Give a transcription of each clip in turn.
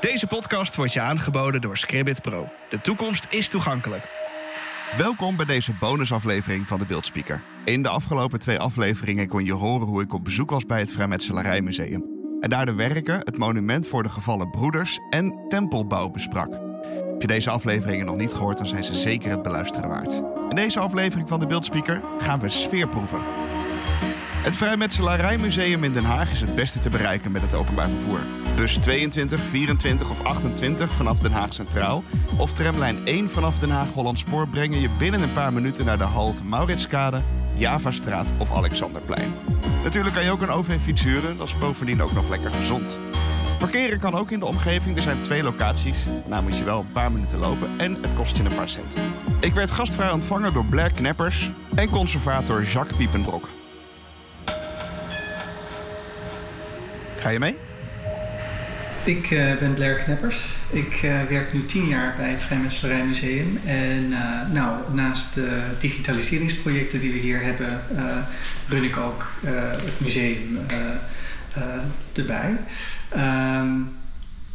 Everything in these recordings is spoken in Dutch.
Deze podcast wordt je aangeboden door Scribbit Pro. De toekomst is toegankelijk. Welkom bij deze bonusaflevering van de Beeldspeaker. In de afgelopen twee afleveringen kon je horen hoe ik op bezoek was bij het Vrijmetselarijmuseum. En daar de werken, het monument voor de gevallen broeders en tempelbouw besprak. Heb je deze afleveringen nog niet gehoord, dan zijn ze zeker het beluisteren waard. In deze aflevering van de Beeldspeaker gaan we sfeer proeven. Het Vrijmetselarijmuseum in Den Haag is het beste te bereiken met het openbaar vervoer. Bus 22, 24 of 28 vanaf Den Haag Centraal of tramlijn 1 vanaf Den Haag Holland Spoor brengen je binnen een paar minuten naar de halt Mauritskade, Javastraat of Alexanderplein. Natuurlijk kan je ook een OV-fiets huren, dat is bovendien ook nog lekker gezond. Parkeren kan ook in de omgeving. Er zijn twee locaties. Nou moet je wel een paar minuten lopen en het kost je een paar cent. Ik werd gastvrij ontvangen door Blair Kneppers en conservator Jacques Piepenbrok. Ga je mee? Ik uh, ben Blair Kneppers. Ik uh, werk nu tien jaar bij het Vrijmetselarij En uh, nou, naast de digitaliseringsprojecten die we hier hebben, run ik ook het museum erbij. Um,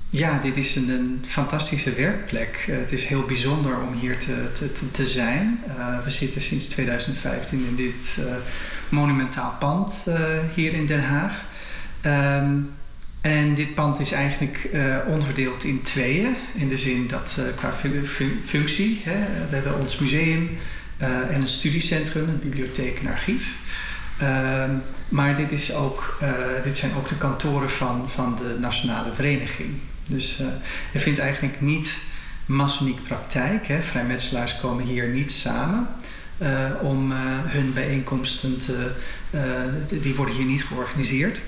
ja, dit is een, een fantastische werkplek. het is heel bijzonder om hier te, te, te zijn. we zitten sinds 2015 in dit monumentaal pand hier in Den Haag. Um, en dit pand is eigenlijk uh, onderverdeeld in tweeën. In de zin dat uh, qua functie, hè, we hebben ons museum uh, en een studiecentrum, een bibliotheek en archief. Ehm, maar dit, is ook, dit zijn ook de kantoren van, van de Nationale Vereniging. Dus je vindt eigenlijk niet massoniek praktijk. Hè. Vrijmetselaars komen hier niet samen. om hun bijeenkomsten te... die worden hier niet georganiseerd.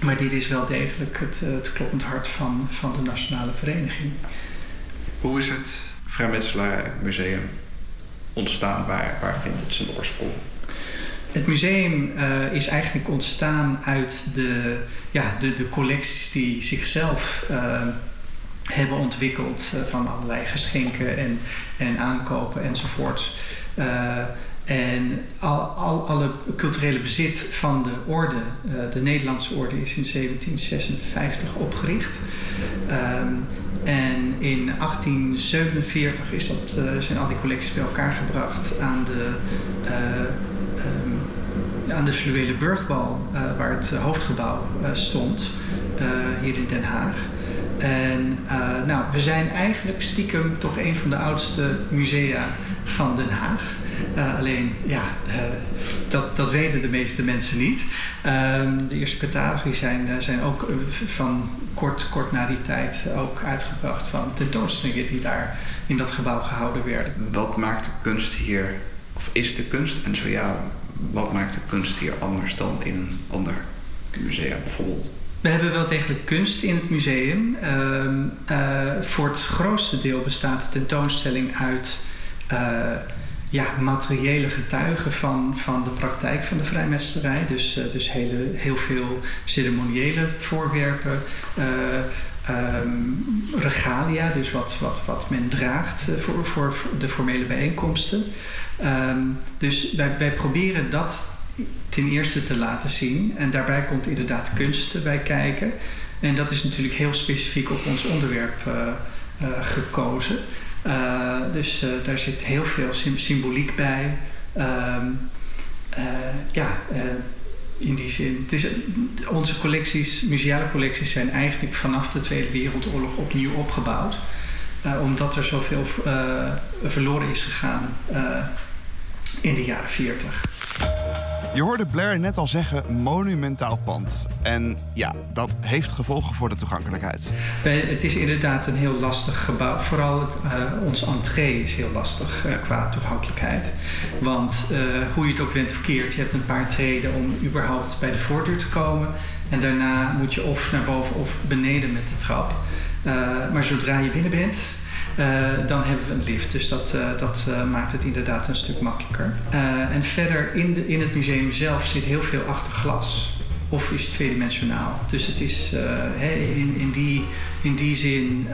Maar dit is wel degelijk het, eh, het kloppend hart van, van de Nationale Vereniging. Hoe is het Vrijmetselaar Museum ontstaan? Waar, waar vindt het zijn oorsprong? Het museum uh, is eigenlijk ontstaan uit de, ja, de, de collecties die zichzelf uh, hebben ontwikkeld uh, van allerlei geschenken en, en aankopen enzovoort. En al, al, alle culturele bezit van de orde, uh, de Nederlandse orde, is in 1756 opgericht. Um, en in 1847 is dat, uh, zijn al die collecties bij elkaar gebracht aan de, uh, um, aan de Fluwele Burgwal, waar het hoofdgebouw stond, hier in Den Haag. En nou, we zijn eigenlijk stiekem toch een van de oudste musea van Den Haag. Uh, alleen, ja, uh, dat, dat weten de meeste mensen niet. Uh, de eerste catalogus zijn, zijn ook van kort, kort na die tijd ook uitgebracht van tentoonstellingen die daar in dat gebouw gehouden werden. Wat maakt de kunst hier, of is de kunst, en zo ja, wat maakt de kunst hier anders dan in een ander museum bijvoorbeeld? We hebben wel degelijk kunst in het museum. Ehm, voor het grootste deel bestaat de tentoonstelling uit ja, materiële getuigen van, van de praktijk van de vrijmetselarij. Dus, uh, dus hele, heel veel ceremoniële voorwerpen. Um, regalia, dus wat, wat, wat men draagt voor, voor de formele bijeenkomsten. Um, dus wij, wij proberen dat ten eerste te laten zien. En daarbij komt inderdaad kunst bij kijken. En dat is natuurlijk heel specifiek op ons onderwerp gekozen. Uh, dus daar zit heel veel symboliek bij. Uh, ja, in die zin. Het is, onze collecties, museale collecties, zijn eigenlijk vanaf de Tweede Wereldoorlog opnieuw opgebouwd. omdat er zoveel verloren is gegaan in de jaren 40. Je hoorde Blair net al zeggen monumentaal pand. En ja, dat heeft gevolgen voor de toegankelijkheid. Het is inderdaad een heel lastig gebouw. Vooral het, uh, ons entree is heel lastig uh, qua toegankelijkheid. Want uh, hoe je het ook went verkeerd, je hebt een paar treden om überhaupt bij de voordeur te komen. En daarna moet je of naar boven of beneden met de trap. maar zodra je binnen bent, dan hebben we een lift. Dus dat, uh, dat uh, maakt het inderdaad een stuk makkelijker. en verder in, de, in het museum zelf zit heel veel achter glas. Of is tweedimensionaal. Dus het is, in, in, die, in die zin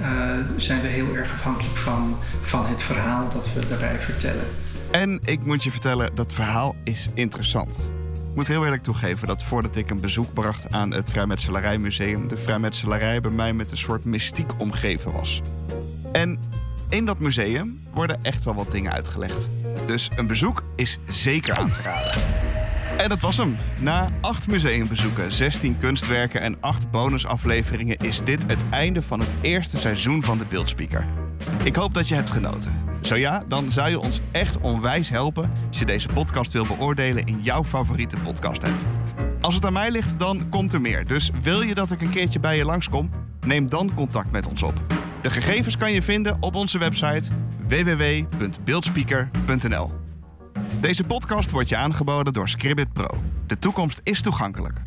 zijn we heel erg afhankelijk van, van het verhaal dat we daarbij vertellen. En ik moet je vertellen, dat verhaal is interessant. Ik moet heel eerlijk toegeven dat voordat ik een bezoek bracht aan het Vrijmetselarijmuseum, de vrijmetselarij bij mij met een soort mystiek omgeven was. En in dat museum worden echt wel wat dingen uitgelegd. Dus een bezoek is zeker aan te raden. En dat was hem. Na acht museumbezoeken, 16 kunstwerken en acht bonusafleveringen is dit het einde van het eerste seizoen van de Beeldspeaker. Ik hoop dat je hebt genoten. Zo ja, dan zou je ons echt onwijs helpen als je deze podcast wil beoordelen in jouw favoriete podcast app. Als het aan mij ligt, dan komt er meer. Dus wil je dat ik een keertje bij je langskom? Neem dan contact met ons op. De gegevens kan je vinden op onze website www.beeldspeaker.nl. Deze podcast wordt je aangeboden door Scribbit Pro. De toekomst is toegankelijk.